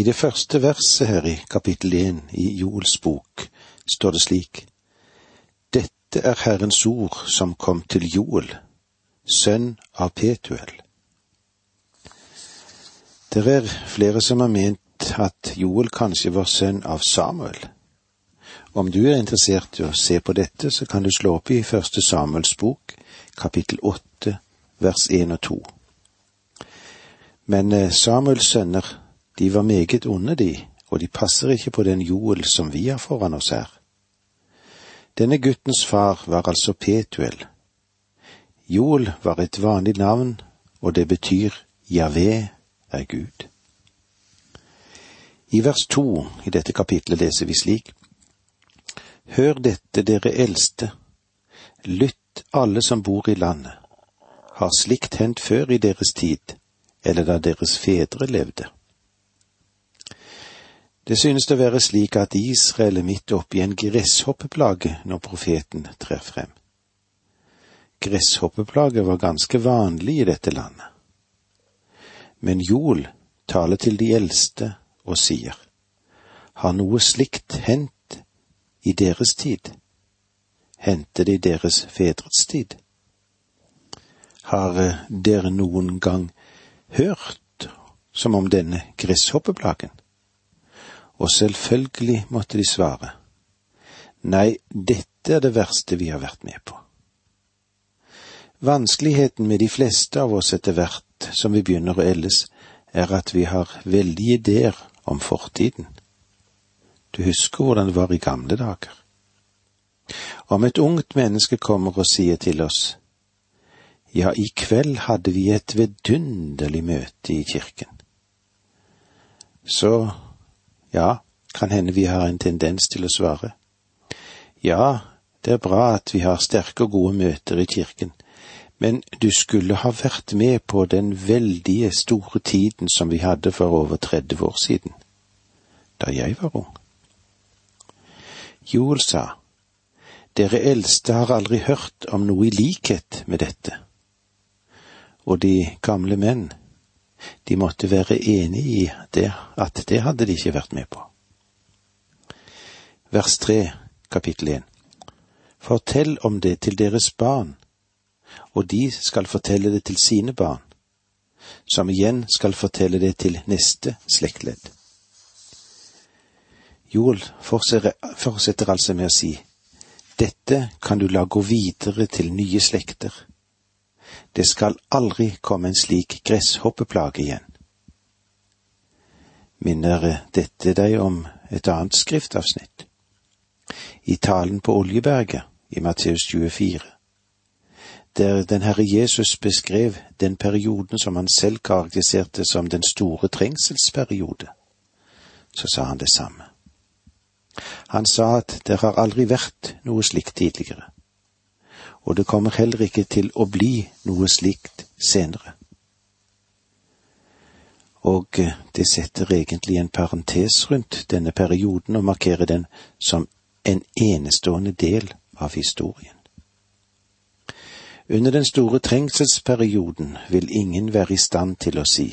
I det første verset her i kapittel én i Joels bok står det slik:" Dette er Herrens ord som kom til Joel, sønn av Petuel. Det er flere som har ment at Joel kanskje var sønn av Samuel. Om du er interessert i å se på dette, så kan du slå opp i første Samuels bok, kapittel åtte, vers én og to. Men eh, Samuels sønner de var meget onde, de, og de passer ikke på den Joel som vi har foran oss her. Denne guttens far var altså Petuel. Joel var et vanlig navn, og det betyr Javé er Gud. I vers to i dette kapitlet leser vi slik:" Hør dette, dere eldste, lytt alle som bor i landet. Har slikt hendt før i deres tid, eller da deres fedre levde? Det synes å være slik at Israel er midt oppi en gresshoppeplage når profeten trer frem. Gresshoppeplage var ganske vanlig i dette landet. Men Joel taler til de eldste og sier, har noe slikt hendt i deres tid? Hendte det i deres fedres tid? Har eh, dere noen gang hørt som om denne gresshoppeplagen? Og selvfølgelig måtte de svare, nei, dette er det verste vi har vært med på. Vanskeligheten med de fleste av oss etter hvert som vi begynner å eldes, er at vi har veldige ideer om fortiden. Du husker hvordan det var i gamle dager. Om et ungt menneske kommer og sier til oss, ja, i kveld hadde vi et vidunderlig møte i kirken, så ja, kan hende vi har en tendens til å svare. Ja, det er bra at vi har sterke og gode møter i kirken, men du skulle ha vært med på den veldige, store tiden som vi hadde for over 30 år siden, da jeg var ung. Joel sa, Dere eldste har aldri hørt om noe i likhet med dette. Og de gamle menn, de måtte være enig i det, at det hadde de ikke vært med på. Vers tre, kapittel én. Fortell om det til deres barn, og de skal fortelle det til sine barn, som igjen skal fortelle det til neste slektledd. Joel fortsetter altså med å si, dette kan du la gå videre til nye slekter det skal aldri komme en slik gresshoppeplage igjen. Minner dette deg om et annet skriftavsnitt? I talen på Oljeberget i Matteus 24, der den Herre Jesus beskrev den perioden som han selv karakteriserte som den store trengselsperiode, så sa han det samme. Han sa at det har aldri vært noe slikt tidligere og det kommer heller ikke til å bli noe slikt senere. Og eh, det setter egentlig en parentes rundt denne perioden og markerer den som en enestående del av historien. Under den store trengselsperioden vil ingen være i stand til å si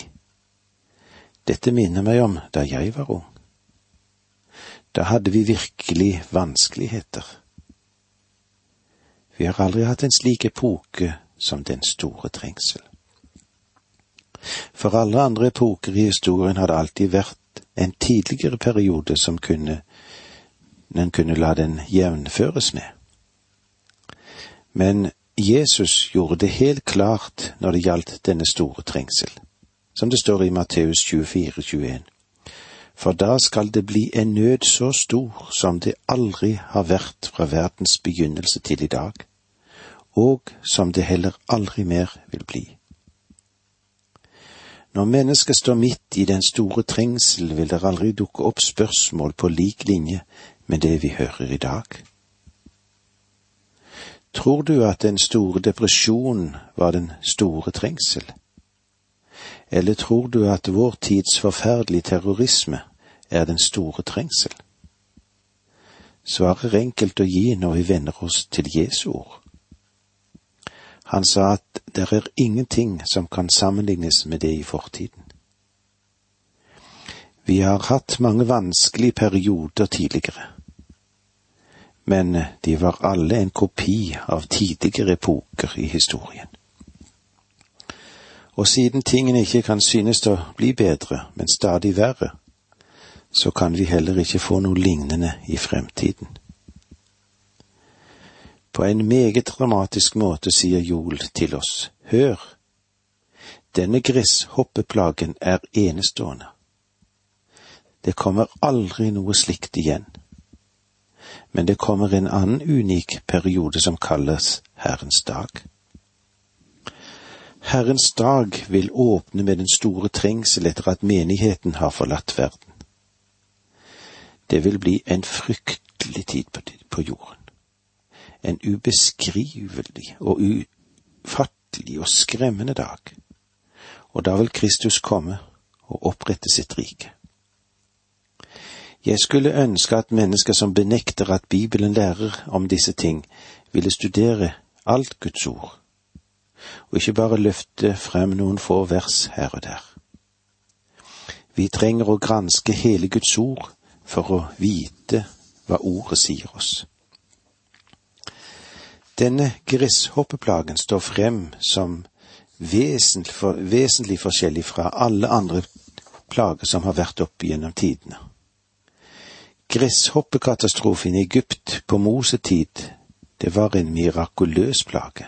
dette minner meg om da jeg var ung. Da hadde vi virkelig vanskeligheter vi har aldri hatt en slik epoke som den store trengsel. For alle andre epoker i historien har det alltid vært en tidligere periode som kunne den kunne la den jevnføres med. Men Jesus gjorde det helt klart når det gjaldt denne store trengsel, som det står i Matteus 24, 21 for da skal det bli en nød så stor som det aldri har vært fra verdens begynnelse til i dag, og som det heller aldri mer vil bli. Når mennesket står midt i den store trengsel, vil det aldri dukke opp spørsmål på lik linje med det vi hører i dag. Tror du at den store depresjonen var den store trengsel? Eller tror du at vår tids forferdelige terrorisme er den store trengsel? Svaret er enkelt å gi når vi venner oss til Jesu ord. Han sa at det er ingenting som kan sammenlignes med det i fortiden. Vi har hatt mange vanskelige perioder tidligere, men de var alle en kopi av tidligere epoker i historien. Og siden tingene ikke kan synes å bli bedre, men stadig verre, så kan vi heller ikke få noe lignende i fremtiden. På en meget dramatisk måte sier Joel til oss, hør, denne gresshoppeplagen er enestående. Det kommer aldri noe slikt igjen. Men det kommer en annen unik periode som kalles Herrens dag. Herrens dag vil åpne med den store trengsel etter at menigheten har forlatt verden. Det vil bli en fryktelig tid på jorden. En ubeskrivelig og ufattelig og skremmende dag. Og da vil Kristus komme og opprette sitt rike. Jeg skulle ønske at mennesker som benekter at Bibelen lærer om disse ting, ville studere alt Guds ord, og ikke bare løfte frem noen få vers her og der. Vi trenger å granske hele Guds ord for å vite hva ordet sier oss. Denne gresshoppeplagen står frem som vesentlig, for, vesentlig forskjellig fra alle andre plager som har vært oppe gjennom tidene. Gresshoppekatastrofen i Egypt på Mosetid, det var en mirakuløs plage.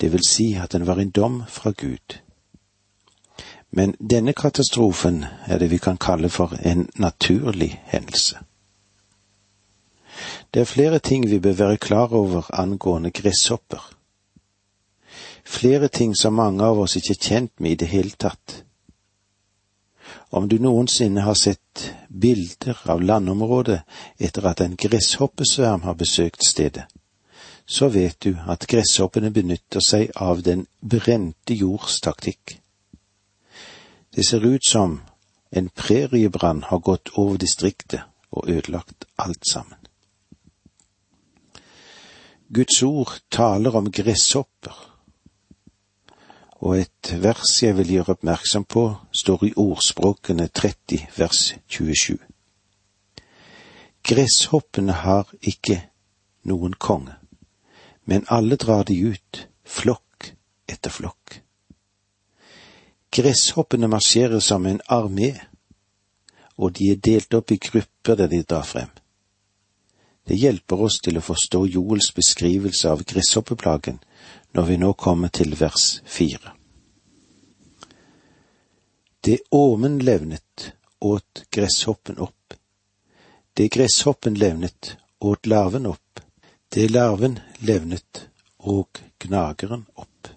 Det vil si at den var en dom fra Gud. Men denne katastrofen er det vi kan kalle for en naturlig hendelse. Det er flere ting vi bør være klar over angående gresshopper. Flere ting som mange av oss ikke er kjent med i det hele tatt. Om du noensinne har sett bilder av landområdet etter at en gresshoppesverm har besøkt stedet, så vet du at gresshoppene benytter seg av den brente jords taktikk. Det ser ut som en preriebrann har gått over distriktet og ødelagt alt sammen. Guds ord taler om gresshopper, og et vers jeg vil gjøre oppmerksom på, står i Ordspråkene 30 vers 27. Gresshoppene har ikke noen konge, men alle drar de ut, flokk etter flokk. Gresshoppene marsjerer som en armé, og de er delt opp i grupper der de drar frem. Det hjelper oss til å forstå Joels beskrivelse av gresshoppeplagen når vi nå kommer til vers fire. Det åmen levnet, åt gresshoppen opp. Det gresshoppen levnet, åt larven opp. Det larven levnet, og gnageren opp.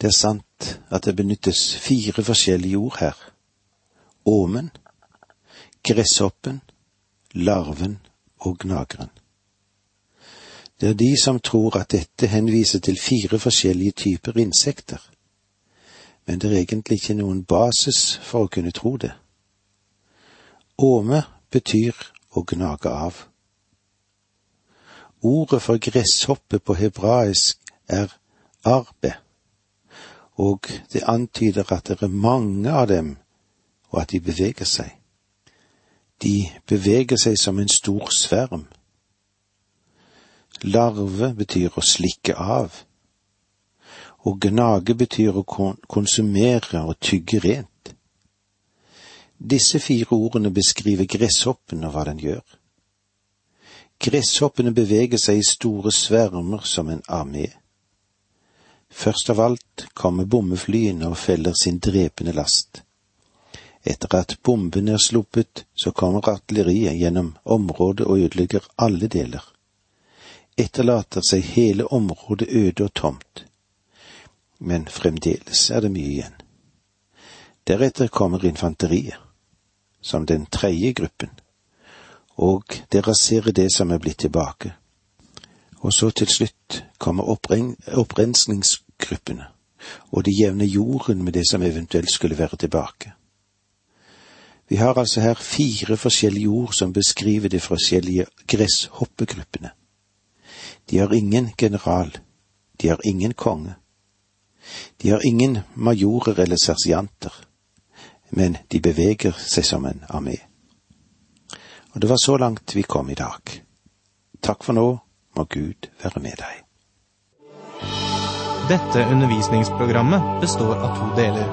Det er sant at det benyttes fire forskjellige ord her. Åmen, gresshoppen, larven og gnageren. Det er de som tror at dette henviser til fire forskjellige typer insekter, men det er egentlig ikke noen basis for å kunne tro det. Åme betyr å gnage av. Ordet for gresshoppe på hebraisk er arbe og det antyder at det er mange av dem, og at de beveger seg. De beveger seg som en stor sverm. Larve betyr å slikke av, og gnage betyr å konsumere og tygge rent. Disse fire ordene beskriver gresshoppen og hva den gjør. Gresshoppene beveger seg i store svermer som en armé. Først av alt kommer bombeflyene og feller sin drepende last. Etter at bomben er sluppet, så kommer artilleriet gjennom området og ødelegger alle deler. Etterlater seg hele området øde og tomt. Men fremdeles er det mye igjen. Deretter kommer infanteriet, som den tredje gruppen, og det raserer det som er blitt tilbake. Og så til slutt kommer opprensningsgruppene, og de jevner jorden med det som eventuelt skulle være tilbake. Vi har altså her fire forskjellige ord som beskriver de forskjellige gresshoppegruppene. De har ingen general, de har ingen konge. De har ingen majorer eller sersianter, men de beveger seg som en armé. Og det var så langt vi kom i dag. Takk for nå, må Gud være med deg. Dette undervisningsprogrammet består av to deler.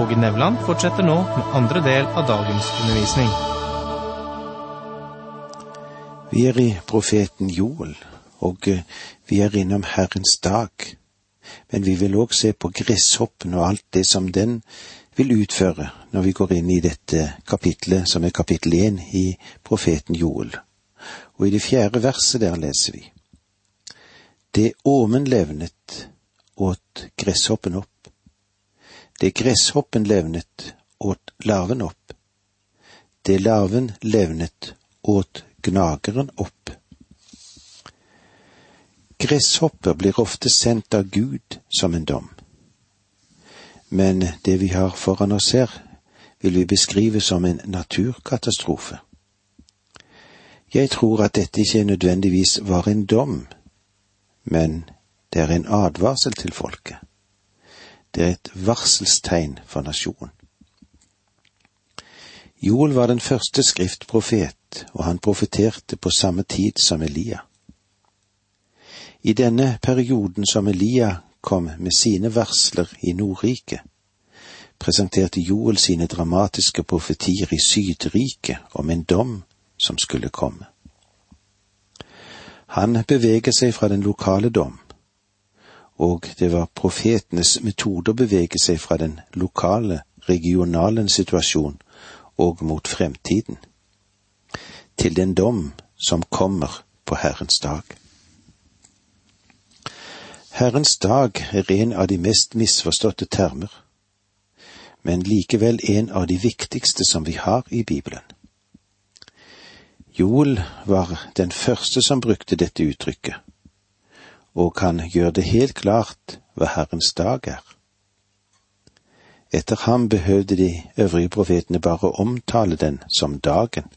Åge Nevland fortsetter nå med andre del av dagens undervisning. Vi er i profeten Joel, og eh, vi er innom Herrens dag. Men vi vil òg se på gresshoppen og alt det som den vil utføre når vi går inn i dette kapitlet, som er kapittel én i profeten Joel. Og i det fjerde verset der leser vi. Det åmen levnet, åt gresshoppen opp. Det gresshoppen levnet, åt larven opp. Det larven levnet, åt gnageren opp. Gresshopper blir ofte sendt av Gud som en dom. Men det vi har foran oss her, vil vi beskrive som en naturkatastrofe. Jeg tror at dette ikke nødvendigvis var en dom, men det er en advarsel til folket. Det er et varselstegn for nasjonen. Joel var den første skriftprofet, og han profeterte på samme tid som Elia. I denne perioden som Elia kom med sine varsler i Nordriket, presenterte Joel sine dramatiske profetier i Sydriket om en dom som skulle komme. Han beveger seg fra den lokale dom, og det var profetenes metode å bevege seg fra den lokale, regionale situasjon og mot fremtiden, til den dom som kommer på Herrens dag. Herrens dag er en av de mest misforståtte termer, men likevel en av de viktigste som vi har i Bibelen. Joel var den første som brukte dette uttrykket, og kan gjøre det helt klart hva Herrens dag er. Etter ham behøvde de øvrige profetene bare omtale den som dagen,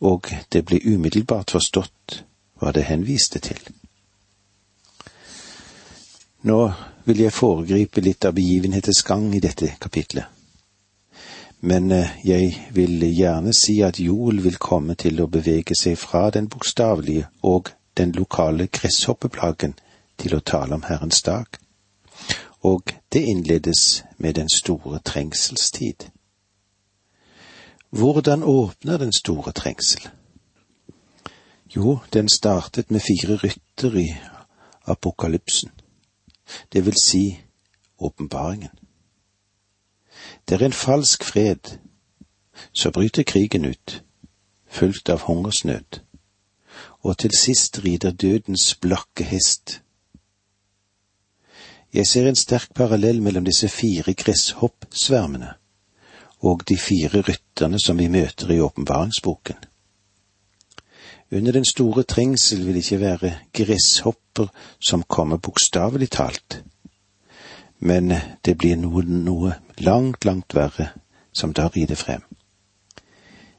og det ble umiddelbart forstått hva det henviste til. Nå vil jeg foregripe litt av begivenhetens gang i dette kapitlet. Men eh, jeg vil gjerne si at Joel vil komme til å bevege seg fra den bokstavelige og den lokale gresshoppeplagen til å tale om Herrens dag. Og det innledes med den store trengselstid. Hvordan åpner den store trengsel? Jo, den startet med fire rytter i apokalypsen det vil si åpenbaringen. Det er en falsk fred. Så bryter krigen ut, fulgt av hungersnød, og til sist rider dødens blakke hest. Jeg ser en sterk parallell mellom disse fire gresshoppsvermene og de fire rytterne som vi møter i åpenbaringsboken. Under den store trengsel vil det ikke være gresshopper som kommer bokstavelig talt, men det blir noe, noe langt, langt verre som da rider frem.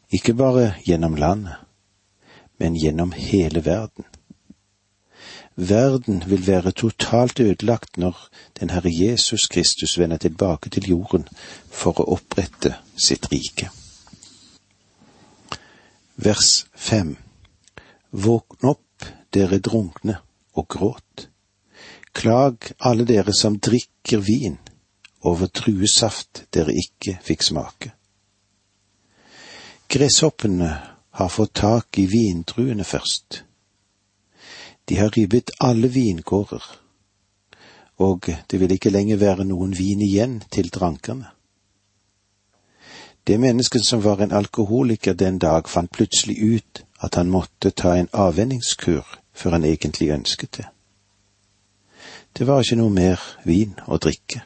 Ikke bare gjennom landet, men gjennom hele verden. Verden vil være totalt ødelagt når den Herre Jesus Kristus vender tilbake til jorden for å opprette sitt rike. Vers fem Våkn opp, dere drunkne, og gråt. Klag alle dere som drikker vin, over druesaft dere ikke fikk smake. Gresshoppene har fått tak i vindruene først. De har ribbet alle vingårder, og det vil ikke lenger være noen vin igjen til drankerne. Det mennesket som var en alkoholiker den dag, fant plutselig ut at han måtte ta en avvenningskur før han egentlig ønsket det. Det var ikke noe mer vin å drikke.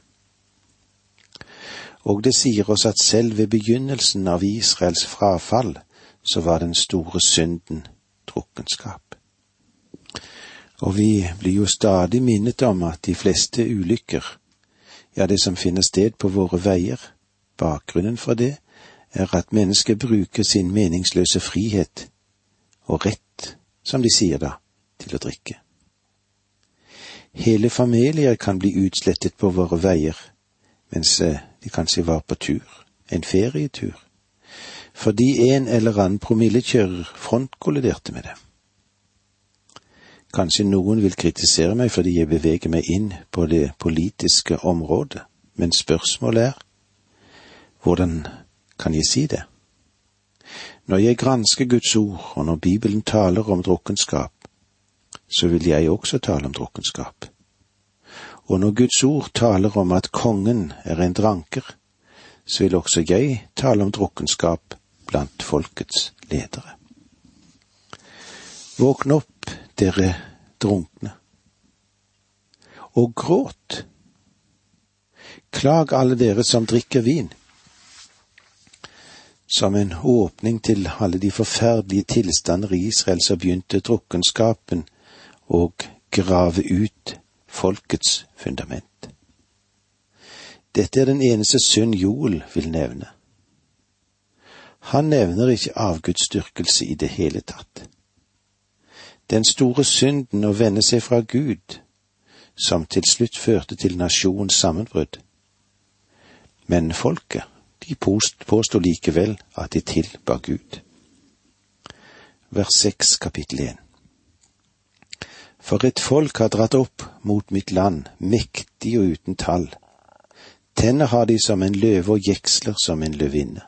Og det sier oss at selv ved begynnelsen av Israels frafall, så var den store synden drukkenskap. Og vi blir jo stadig minnet om at de fleste ulykker, ja, det som finner sted på våre veier, bakgrunnen for det er at mennesket bruker sin meningsløse frihet og rett, som de sier da, til å drikke. Hele familier kan bli utslettet på våre veier, mens eh, de kanskje var på tur, en ferietur, fordi en eller annen promillekjører frontkolliderte med dem. Kanskje noen vil kritisere meg fordi jeg beveger meg inn på det politiske området, men spørsmålet er hvordan kan jeg si det? Når jeg gransker Guds ord, og når Bibelen taler om drukkenskap, så vil jeg også tale om drukkenskap. Og når Guds ord taler om at kongen er en dranker, så vil også jeg tale om drukkenskap blant folkets ledere. Våkn opp, dere drunkne. Og gråt. Klag alle dere som drikker vin. Som en åpning til alle de forferdelige tilstander i Israel, så begynte drukkenskapen å grave ut folkets fundament. Dette er den eneste synd Joel vil nevne. Han nevner ikke avgudsdyrkelse i det hele tatt. Den store synden å vende seg fra Gud, som til slutt førte til nasjonens sammenbrudd. Men folket, de påsto likevel at de tilba Gud. Vers seks kapittel én. For et folk har dratt opp mot mitt land, mektig og uten tall. Tenner har de som en løve og jeksler som en løvinne.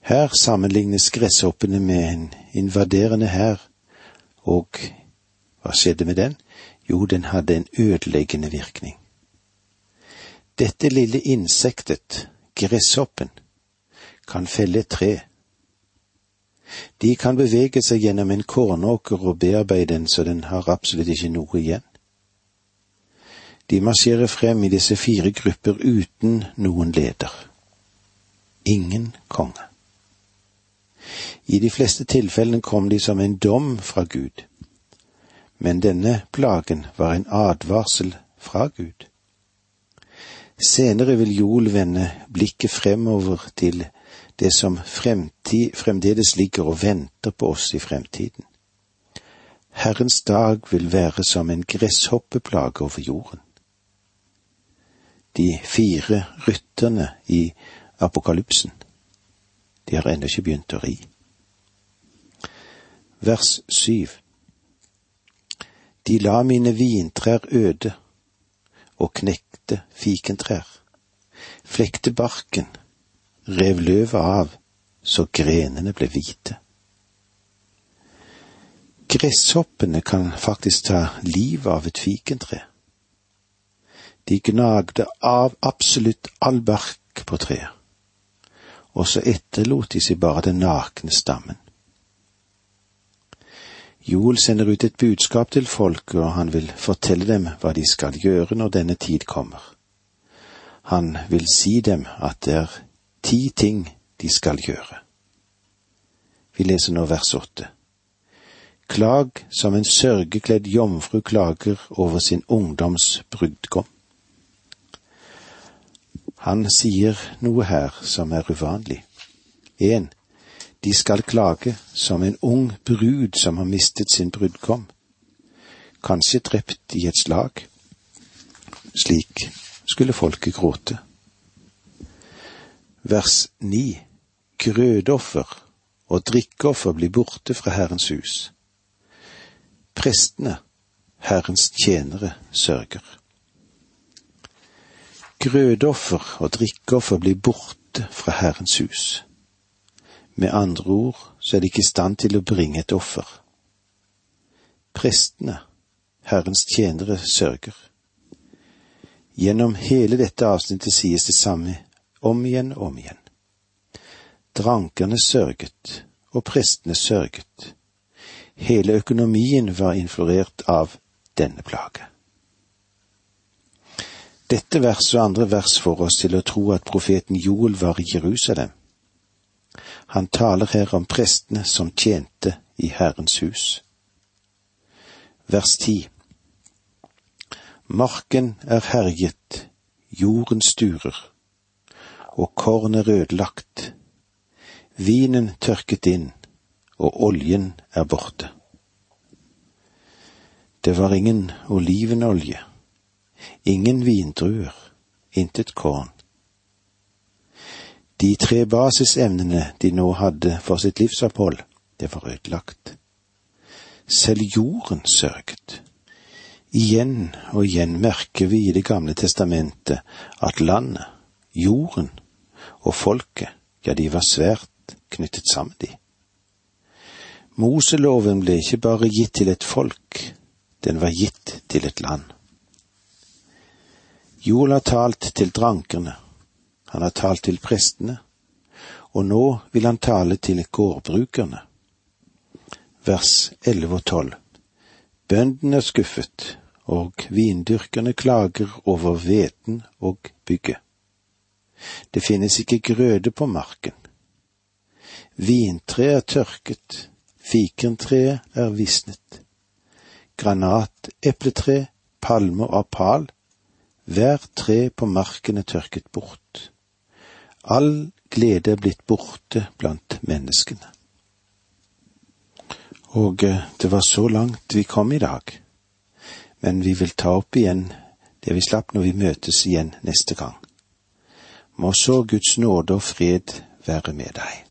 Her sammenlignes gresshoppene med en invaderende hær, og hva skjedde med den? Jo, den hadde en ødeleggende virkning. Dette lille insektet, gresshoppen, kan felle et tre. De kan bevege seg gjennom en kornåker og bearbeide den så den har absolutt ikke noe igjen. De marsjerer frem i disse fire grupper uten noen leder. Ingen konge. I de fleste tilfellene kom de som en dom fra Gud, men denne plagen var en advarsel fra Gud. Senere vil Joel vende blikket fremover til det som fremtid, fremdeles ligger og venter på oss i fremtiden. Herrens dag vil være som en gresshoppeplage over jorden. De fire rytterne i apokalypsen de har ennå ikke begynt å ri. Vers syv. De la mine vintrær øde og knekte fikentrær, flekte barken, rev løvet av så grenene ble hvite. Gresshoppene kan faktisk ta livet av et fikentre. De gnagde av absolutt all bark på treet og så etterlot de seg bare den nakne stammen. Joel sender ut et budskap til folket, og han vil fortelle dem hva de skal gjøre når denne tid kommer. Han vil si dem at det er ti ting de skal gjøre. Vi leser nå vers åtte. Klag som en sørgekledd jomfru klager over sin ungdoms brudgom. Han sier noe her som er uvanlig. En, de skal klage som en ung brud som har mistet sin brudgom, kanskje drept i et slag. Slik skulle folket gråte. Vers ni, grødoffer og drikkeoffer blir borte fra Herrens hus. Prestene, Herrens tjenere, sørger. Grødoffer og drikkeoffer blir borte fra Herrens hus. Med andre ord så er de ikke i stand til å bringe et offer. Prestene, Herrens tjenere, sørger. Gjennom hele dette avsnittet sies det samme om igjen og om igjen. Drankerne sørget, og prestene sørget. Hele økonomien var influert av denne plage. Dette verset og andre vers får oss til å tro at profeten Joel var i Jerusalem. Han taler her om prestene som tjente i Herrens hus. Vers ti Marken er herjet, jorden sturer, og kornet rødlagt, vinen tørket inn, og oljen er borte. Det var ingen olivenolje ingen vindruer, intet korn. De tre basisevnene de nå hadde for sitt livsopphold, det var ødelagt. Selv jorden sørget. Igjen og igjen merker vi i Det gamle testamentet at landet, jorden og folket, ja, de var svært knyttet sammen, de. Moseloven ble ikke bare gitt til et folk, den var gitt til et land. Jorden har talt til drankerne, han har talt til prestene, og nå vil han tale til gårdbrukerne. Vers 11 og 12. Bøndene er skuffet, og vindyrkerne klager over hveten og bygget. Det finnes ikke grøde på marken. Vintreet er tørket, fikentreet er visnet. Granatepletre, palmer og pal, hver tre på marken er tørket bort. All glede er blitt borte blant menneskene. Og eh, det var så langt vi kom i dag, men vi vil ta opp igjen det vi slapp når vi møtes igjen neste gang. Må så Guds nåde og fred være med deg.